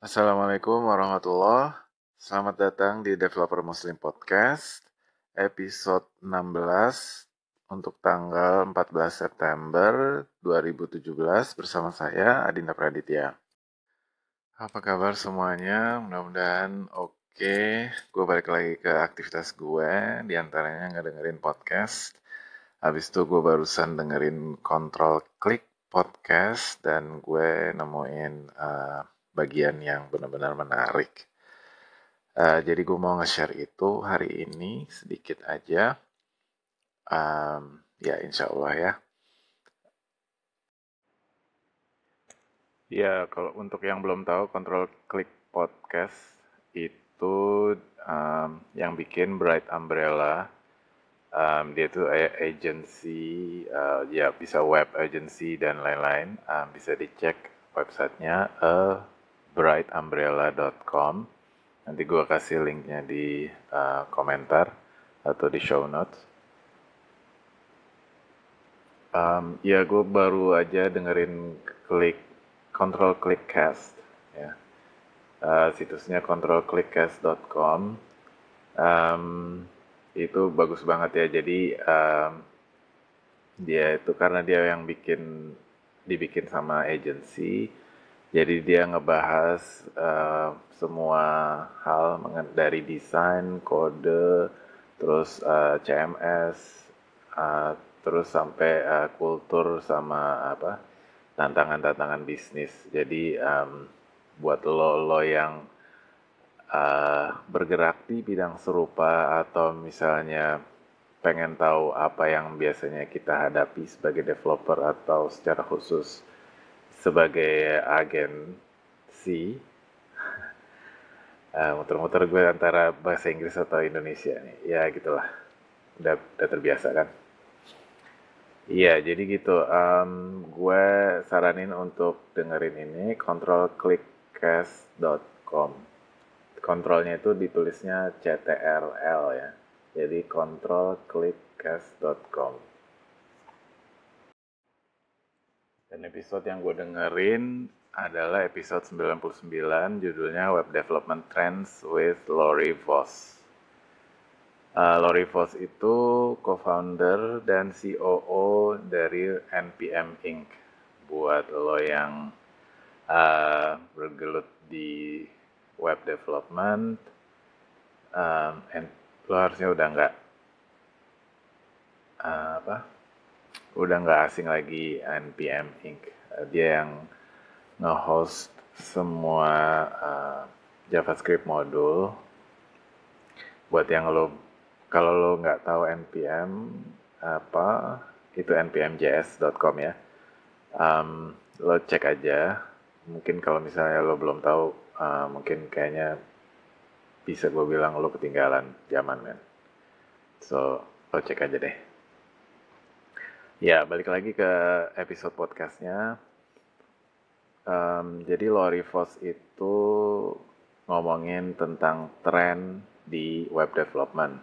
Assalamualaikum warahmatullahi Selamat datang di Developer Muslim Podcast episode 16 untuk tanggal 14 September 2017 bersama saya Adinda Praditya. Apa kabar semuanya? Mudah-mudahan oke. Okay. Gue balik lagi ke aktivitas gue, di antaranya ngedengerin podcast. Habis itu gue barusan dengerin Control Click podcast dan gue nemuin uh, bagian yang benar-benar menarik. Uh, jadi gue mau nge-share itu hari ini sedikit aja. Um, ya insya Allah ya. Ya, kalau untuk yang belum tahu, Control Click Podcast itu um, yang bikin Bright Umbrella. Um, dia itu agency, uh, ya bisa web agency dan lain-lain. Um, bisa dicek websitenya uh, brightumbrella.com. Nanti gue kasih linknya di uh, komentar atau di show notes. Um, ya gue baru aja dengerin klik Control Click Cast ya. Uh, situsnya controlclickcast.com um, itu bagus banget ya jadi um, dia itu karena dia yang bikin dibikin sama agency jadi dia ngebahas uh, semua hal dari desain kode terus uh, CMS uh, terus sampai uh, kultur sama apa tantangan-tantangan bisnis. Jadi um, buat lo lo yang uh, bergerak di bidang serupa atau misalnya pengen tahu apa yang biasanya kita hadapi sebagai developer atau secara khusus sebagai agen C. Uh, muter-muter gue antara bahasa Inggris atau Indonesia nih. Ya gitulah. Udah, udah terbiasa kan. Iya, jadi gitu. Um, gue saranin untuk dengerin ini controlclickcast.com. Kontrolnya itu ditulisnya CTRL ya. Jadi controlclickcast.com. Dan episode yang gue dengerin adalah episode 99 judulnya Web Development Trends with Lori Voss. Uh, Lori Voss itu co-founder dan COO dari NPM Inc. Buat lo yang uh, bergelut di web development, um, lo harusnya udah nggak uh, apa, udah nggak asing lagi NPM Inc. Uh, dia yang nge-host semua uh, JavaScript modul. Buat yang lo kalau lo nggak tahu npm apa itu npmjs.com ya. Um, lo cek aja. Mungkin kalau misalnya lo belum tahu uh, mungkin kayaknya bisa gue bilang lo ketinggalan zaman men. So lo cek aja deh ya balik lagi ke episode podcastnya. Um, jadi Lori Voss itu ngomongin tentang tren di web development.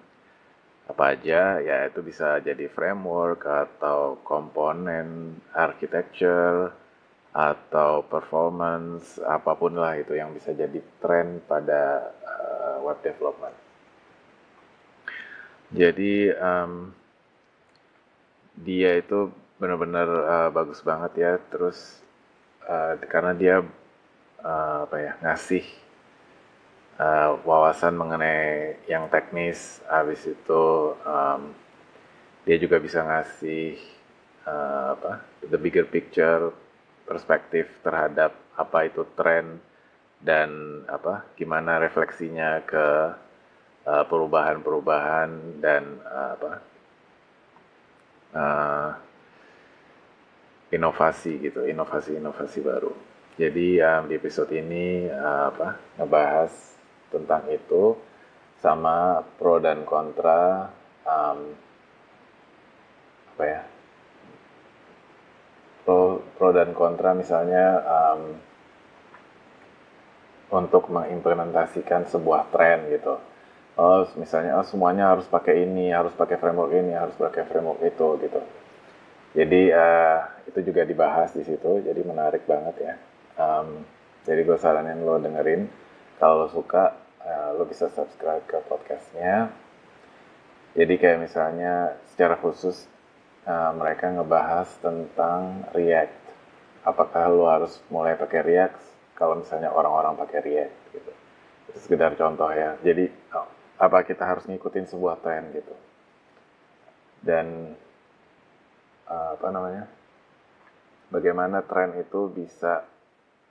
Apa aja? Ya itu bisa jadi framework atau komponen architecture atau performance apa pun lah itu yang bisa jadi tren pada uh, web development. Jadi um, dia itu benar-benar uh, bagus banget ya. Terus uh, karena dia uh, apa ya ngasih uh, wawasan mengenai yang teknis habis itu um, dia juga bisa ngasih uh, apa the bigger picture perspektif terhadap apa itu tren dan apa gimana refleksinya ke perubahan-perubahan dan apa uh, inovasi gitu inovasi-inovasi baru. Jadi um, di episode ini uh, apa ngebahas tentang itu sama pro dan kontra um, apa ya pro pro dan kontra misalnya um, untuk mengimplementasikan sebuah tren gitu oh misalnya oh, semuanya harus pakai ini harus pakai framework ini harus pakai framework itu gitu jadi uh, itu juga dibahas di situ jadi menarik banget ya um, Jadi gue saranin lo dengerin. Kalau lo suka, uh, lo bisa subscribe ke podcastnya. Jadi kayak misalnya secara khusus uh, mereka ngebahas tentang React. Apakah lo harus mulai pakai React kalau misalnya orang-orang pakai React gitu. Itu sekedar contoh ya. Jadi oh, apa kita harus ngikutin sebuah tren gitu. Dan uh, apa namanya? Bagaimana tren itu bisa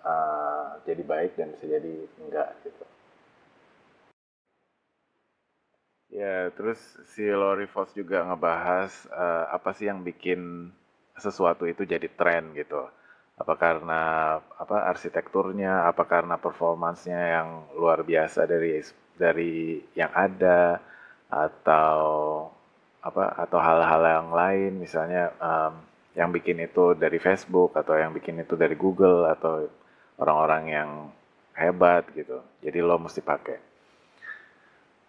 uh, jadi baik dan bisa jadi enggak gitu. Ya, terus si Lori Foss juga ngebahas uh, apa sih yang bikin sesuatu itu jadi tren gitu. Apa karena apa arsitekturnya, apa karena performansnya yang luar biasa dari dari yang ada atau apa atau hal-hal yang lain misalnya um, yang bikin itu dari Facebook atau yang bikin itu dari Google atau orang-orang yang hebat gitu. Jadi lo mesti pakai.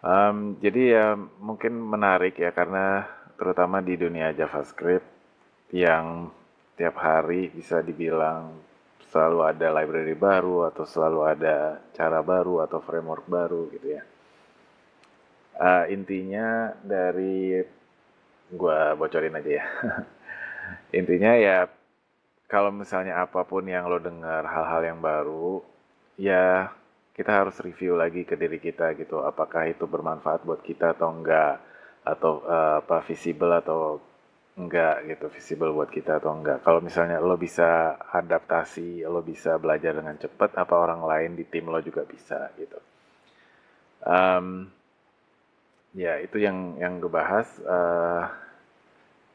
Um, jadi ya mungkin menarik ya karena terutama di dunia JavaScript yang tiap hari bisa dibilang selalu ada library baru atau selalu ada cara baru atau framework baru gitu ya. Uh, intinya dari gua bocorin aja ya. intinya ya kalau misalnya apa pun yang lo dengar hal-hal yang baru, ya kita harus review lagi ke diri kita gitu. Apakah itu bermanfaat buat kita atau enggak, atau uh, apa visible atau enggak gitu, visible buat kita atau enggak. Kalau misalnya lo bisa adaptasi, lo bisa belajar dengan cepat, apa orang lain di tim lo juga bisa gitu. Um, ya itu yang yang gue bahas. Uh,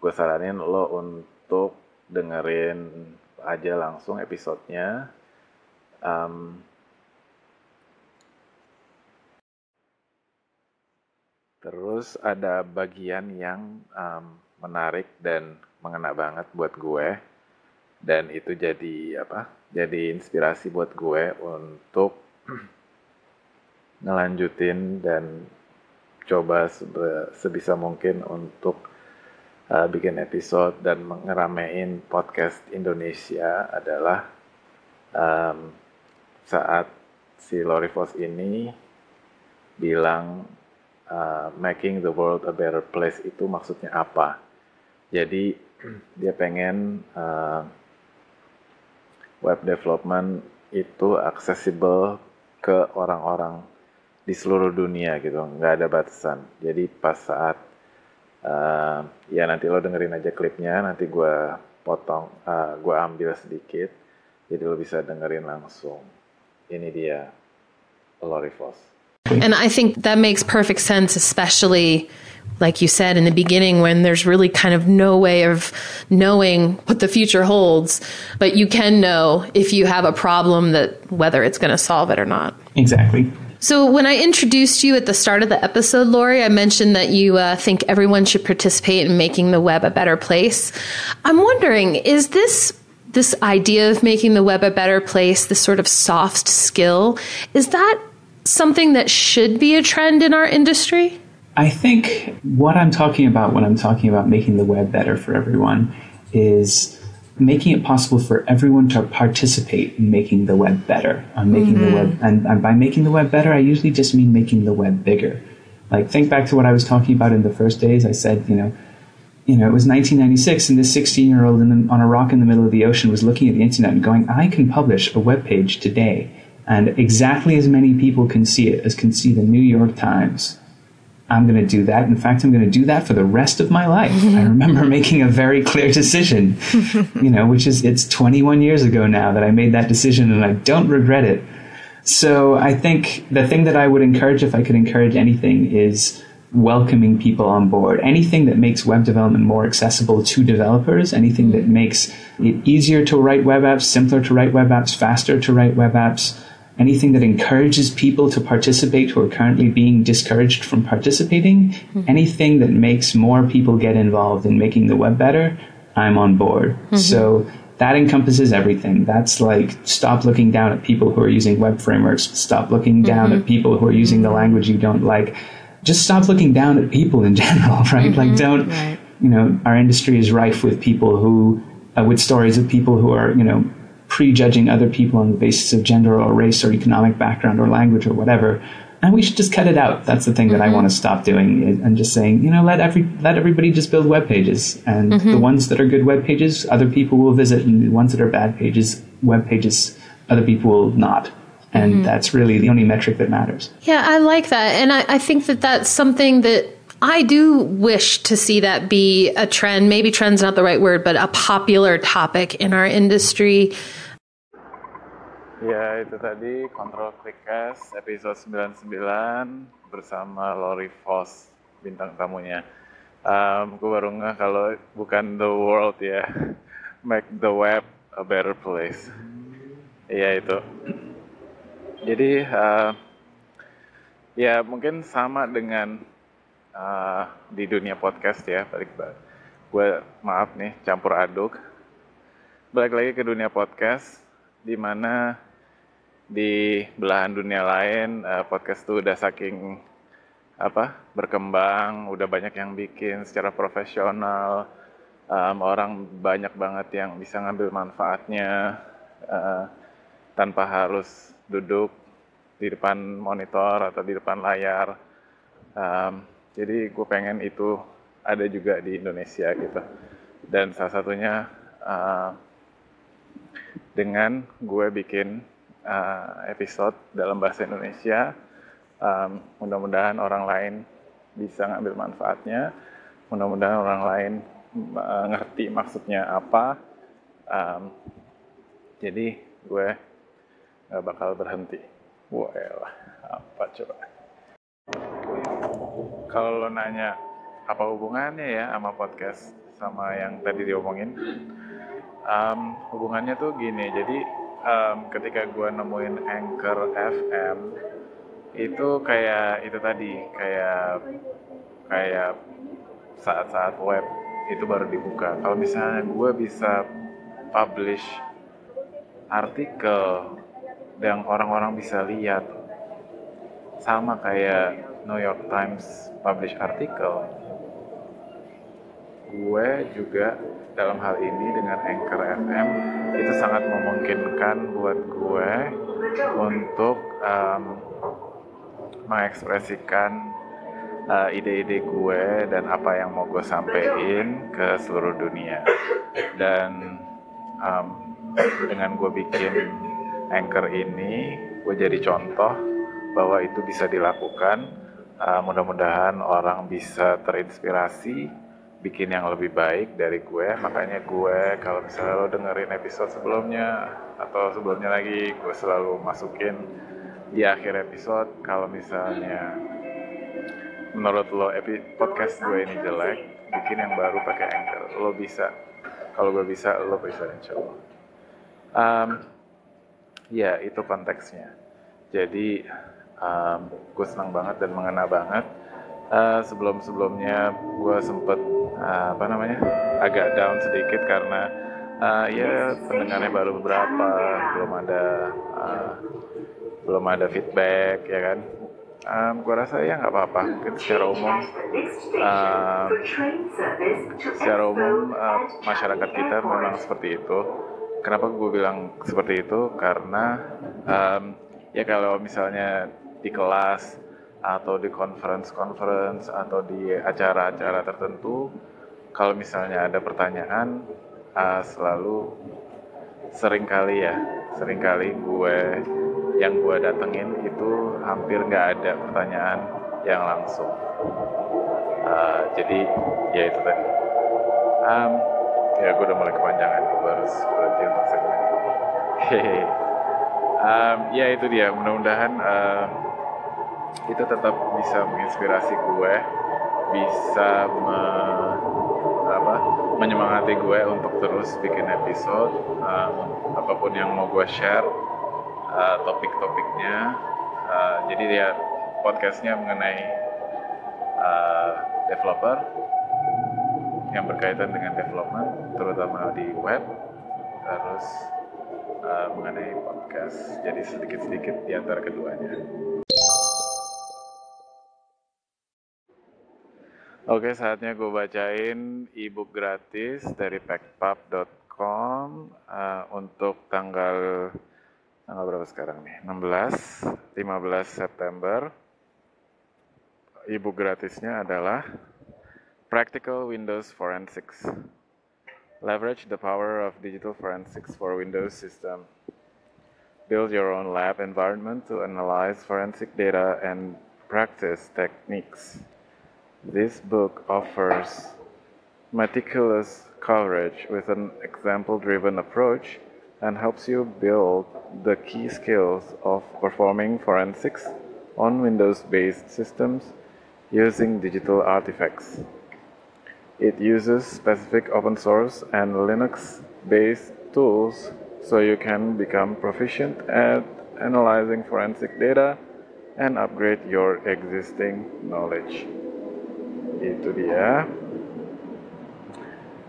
gue saranin lo untuk dengerin aja langsung episodenya. Um, terus ada bagian yang um, menarik dan mengena banget buat gue dan itu jadi apa? Jadi inspirasi buat gue untuk ngelanjutin dan coba sebisa mungkin untuk uh, bikin episode dan ngeramein podcast Indonesia adalah um, saat si Lori Foss ini bilang uh, making the world a better place itu maksudnya apa. Jadi dia pengen uh, web development itu accessible ke orang-orang di seluruh dunia gitu, nggak ada batasan. Jadi pas saat uh, ya nanti lo dengerin aja klipnya nanti gue potong uh, gue ambil sedikit jadi lo bisa dengerin langsung. Ini dia Lori Foss and I think that makes perfect sense especially like you said in the beginning when there's really kind of no way of knowing what the future holds. But you can know if you have a problem that whether it's going to solve it or not. Exactly. So, when I introduced you at the start of the episode, Lori, I mentioned that you uh, think everyone should participate in making the web a better place. I'm wondering, is this this idea of making the web a better place, this sort of soft skill, is that something that should be a trend in our industry? I think what I'm talking about when I'm talking about making the web better for everyone is making it possible for everyone to participate in making the web better, on making mm-hmm. the web, and, and, by making the web better, I usually just mean making the web bigger. Like think back to what I was talking about in the first days. I said, you know, you know, it was 1996, and this 16-year-old on a rock in the middle of the ocean was looking at the internet and going, "I can publish a web page today, and exactly as many people can see it as can see the New York Times." I'm going to do that. In fact, I'm going to do that for the rest of my life. I remember making a very clear decision, you know, which is it's 21 years ago now that I made that decision and I don't regret it. So I think the thing that I would encourage, if I could encourage anything, is welcoming people on board. Anything that makes web development more accessible to developers, anything that mm. makes it easier to write web apps, simpler to write web apps, faster to write web apps, anything that encourages people to participate who are currently being discouraged from participating, mm-hmm. anything that makes more people get involved in making the web better, I'm on board. Mm-hmm. So that encompasses everything. That's like stop looking down at people who are using web frameworks, stop looking down mm-hmm. at people who are using the language you don't like. Just stop looking down at people in general, right? Like don't, right. you know, our industry is rife with people who, uh, with stories of people who are, you know, prejudging other people on the basis of gender or race or economic background or language or whatever. And we should just cut it out. That's the thing that I mm-hmm. want to stop doing and just saying, you know, let every let everybody just build web pages. And mm-hmm. the ones that are good web pages, other people will visit, and the ones that are bad pages, web pages, other people will not. And mm-hmm. that's really the only metric that matters. Yeah, I like that. And I, I think that that's something that I do wish to see that be a trend. Maybe trend's not the right word, but a popular topic in our industry. Ya, itu tadi Control Clickcast episode 99 bersama Lori Foss, bintang tamunya. Um, gue baru ngeh kalau bukan the world ya, make the web a better place. Iya itu. Jadi, uh, ya mungkin sama dengan uh, di dunia podcast ya, balik balik. Gue maaf nih, campur aduk. Balik lagi ke dunia podcast, di mana di belahan dunia lain eh, podcast tuh udah saking apa berkembang udah banyak yang bikin secara profesional Em, orang banyak banget yang bisa ngambil manfaatnya eh, tanpa harus duduk di depan monitor atau di depan layar Em, jadi gue pengen itu ada juga di Indonesia gitu dan salah satunya eh, dengan gue bikin uh, episode dalam bahasa Indonesia. Um, mudah-mudahan orang lain bisa ngambil manfaatnya. Mudah-mudahan orang lain uh, ngerti maksudnya apa. Um, jadi gue gak bakal berhenti. Wah, apa coba? Kalau lo nanya apa hubungannya ya sama podcast sama yang tadi diomongin, Um, hubungannya tuh gini, jadi um, ketika gue nemuin Anchor FM itu kayak itu tadi kayak kayak saat-saat web itu baru dibuka. Kalau misalnya gue bisa publish artikel yang orang-orang bisa lihat sama kayak New York Times publish artikel, gue juga dalam hal ini dengan Anchor FM itu sangat memungkinkan buat gue untuk um, mengekspresikan uh, ide-ide gue dan apa yang mau gue sampaikan ke seluruh dunia. Dan um, dengan gue bikin Anchor ini gue jadi contoh bahwa itu bisa dilakukan Uh, mudah-mudahan orang bisa terinspirasi bikin yang lebih baik dari gue. Makanya gue kalau misalnya lo dengerin episode sebelumnya atau sebelumnya lagi gue selalu masukin di akhir episode. Kalau misalnya menurut lo epi podcast gue ini jelek bikin yang baru pakai anchor. Lo bisa. Kalau gue bisa lo bisa insya Allah. Um, ya itu konteksnya. Jadi um, gue senang banget dan mengena banget. Uh, sebelum sebelumnya gue sempet uh, apa namanya agak down sedikit karena uh, ya pendengarnya baru beberapa belum ada uh, belum ada feedback ya kan? Um, gue rasa ya nggak apa-apa secara umum uh, secara umum uh, masyarakat kita memang seperti itu. Kenapa gue bilang seperti itu? Karena um, ya kalau misalnya di kelas atau di conference-conference atau di acara-acara tertentu kalau misalnya ada pertanyaan uh, selalu sering kali ya sering kali gue yang gue datengin itu hampir nggak ada pertanyaan yang langsung. Uh, jadi ya itu tadi. Um, ya gue udah mulai kepanjangan gue harus berhenti untuk segmen um, ya itu dia mudah-mudahan uh, itu tetap bisa menginspirasi gue bisa me- apa menyemangati gue untuk terus bikin episode um, apa pun yang mau gue share uh, topik-topiknya. Uh, jadi dia podcastnya mengenai uh, developer yang berkaitan dengan development terutama di web terus uh, mengenai podcast. Jadi sedikit-sedikit di antara keduanya Oke, saatnya gue bacain ebook gratis dari packpub.com uh, untuk tanggal tanggal berapa sekarang nih? 16 15 September. Ebook gratisnya adalah Practical Windows Forensics. Leverage the power of digital forensics for Windows system. Build your own lab environment to analyze forensic data and practice techniques. This book offers meticulous coverage with an example-driven approach and helps you build the key skills of performing forensics on Windows-based systems using digital artifacts. It uses specific open source and Linux-based tools so you can become proficient at analyzing forensic data and upgrade your existing knowledge. Itu dia.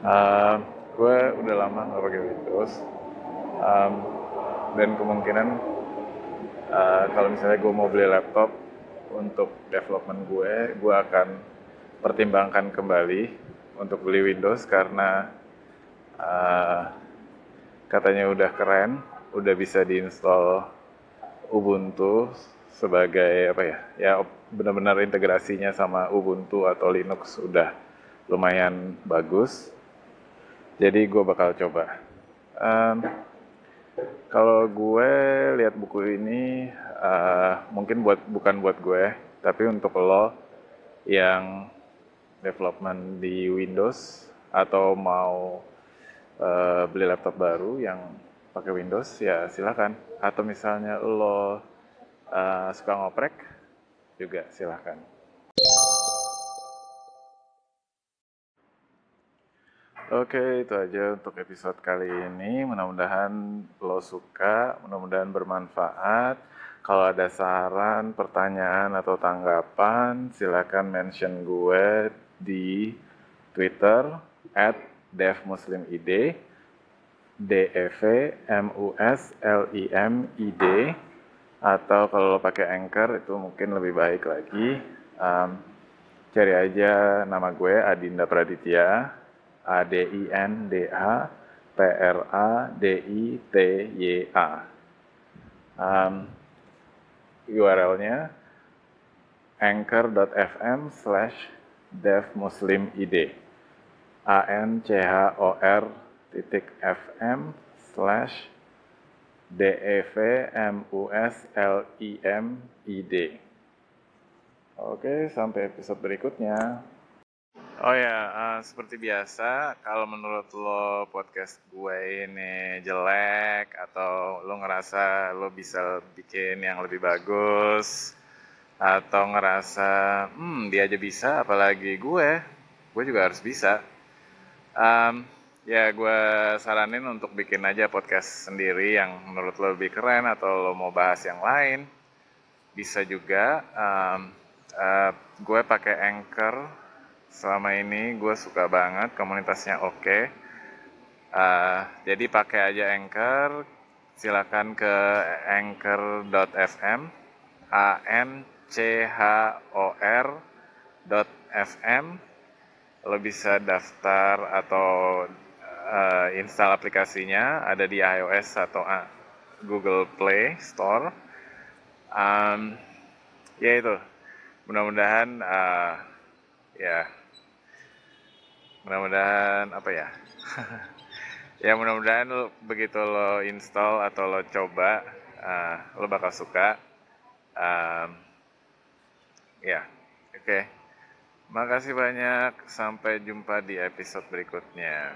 Uh, gue udah lama nggak pakai Windows um, dan kemungkinan uh, kalau misalnya gue mau beli laptop untuk development gue, gue akan pertimbangkan kembali untuk beli Windows karena uh, katanya udah keren, udah bisa diinstal Ubuntu sebagai apa ya, ya benar-benar integrasinya sama Ubuntu atau Linux udah lumayan bagus. Jadi gue bakal coba. Um, kalau gue lihat buku ini uh, mungkin buat bukan buat gue, tapi untuk lo yang development di Windows atau mau uh, beli laptop baru yang pakai Windows ya silakan. Atau misalnya lo uh, suka ngoprek juga silakan. Oke, itu aja untuk episode kali ini. Mudah-mudahan lo suka, mudah-mudahan bermanfaat. Kalau ada saran, pertanyaan, atau tanggapan, silakan mention gue di Twitter at devmuslimid, d e v m u s l i m i d, atau kalau pakai Anchor itu mungkin lebih baik lagi. Um, cari aja nama gue Adinda Praditya A D I N D A P R A D I T Y A. Um, URL-nya anchor.fm slash devmuslimid a n c h o r titik fm slash d e v m u s l i m i d Oke, sampai episode berikutnya. Oh ya, uh, seperti biasa, kalau menurut lo podcast gue ini jelek atau lo ngerasa lo bisa bikin yang lebih bagus atau ngerasa hmm dia aja bisa, apalagi gue, gue juga harus bisa. Um, ya gue saranin untuk bikin aja podcast sendiri yang menurut lo lebih keren atau lo mau bahas yang lain. Bisa juga. Um, uh, gue pakai Anchor selama ini gue suka banget komunitasnya oke okay. uh, jadi pakai aja Anchor silakan ke anchor.fm a n c h o r fm lo bisa daftar atau install aplikasinya ada di iOS atau uh, Google Play Store. Um, ya itu. Mudah-mudahan uh, ya. Mudah-mudahan apa ya? Ya mudah-mudahan begitu lo install atau lo coba uh, lo bakal suka. Um, ya. Oke. Okay. makasih banyak. Sampai jumpa di episode berikutnya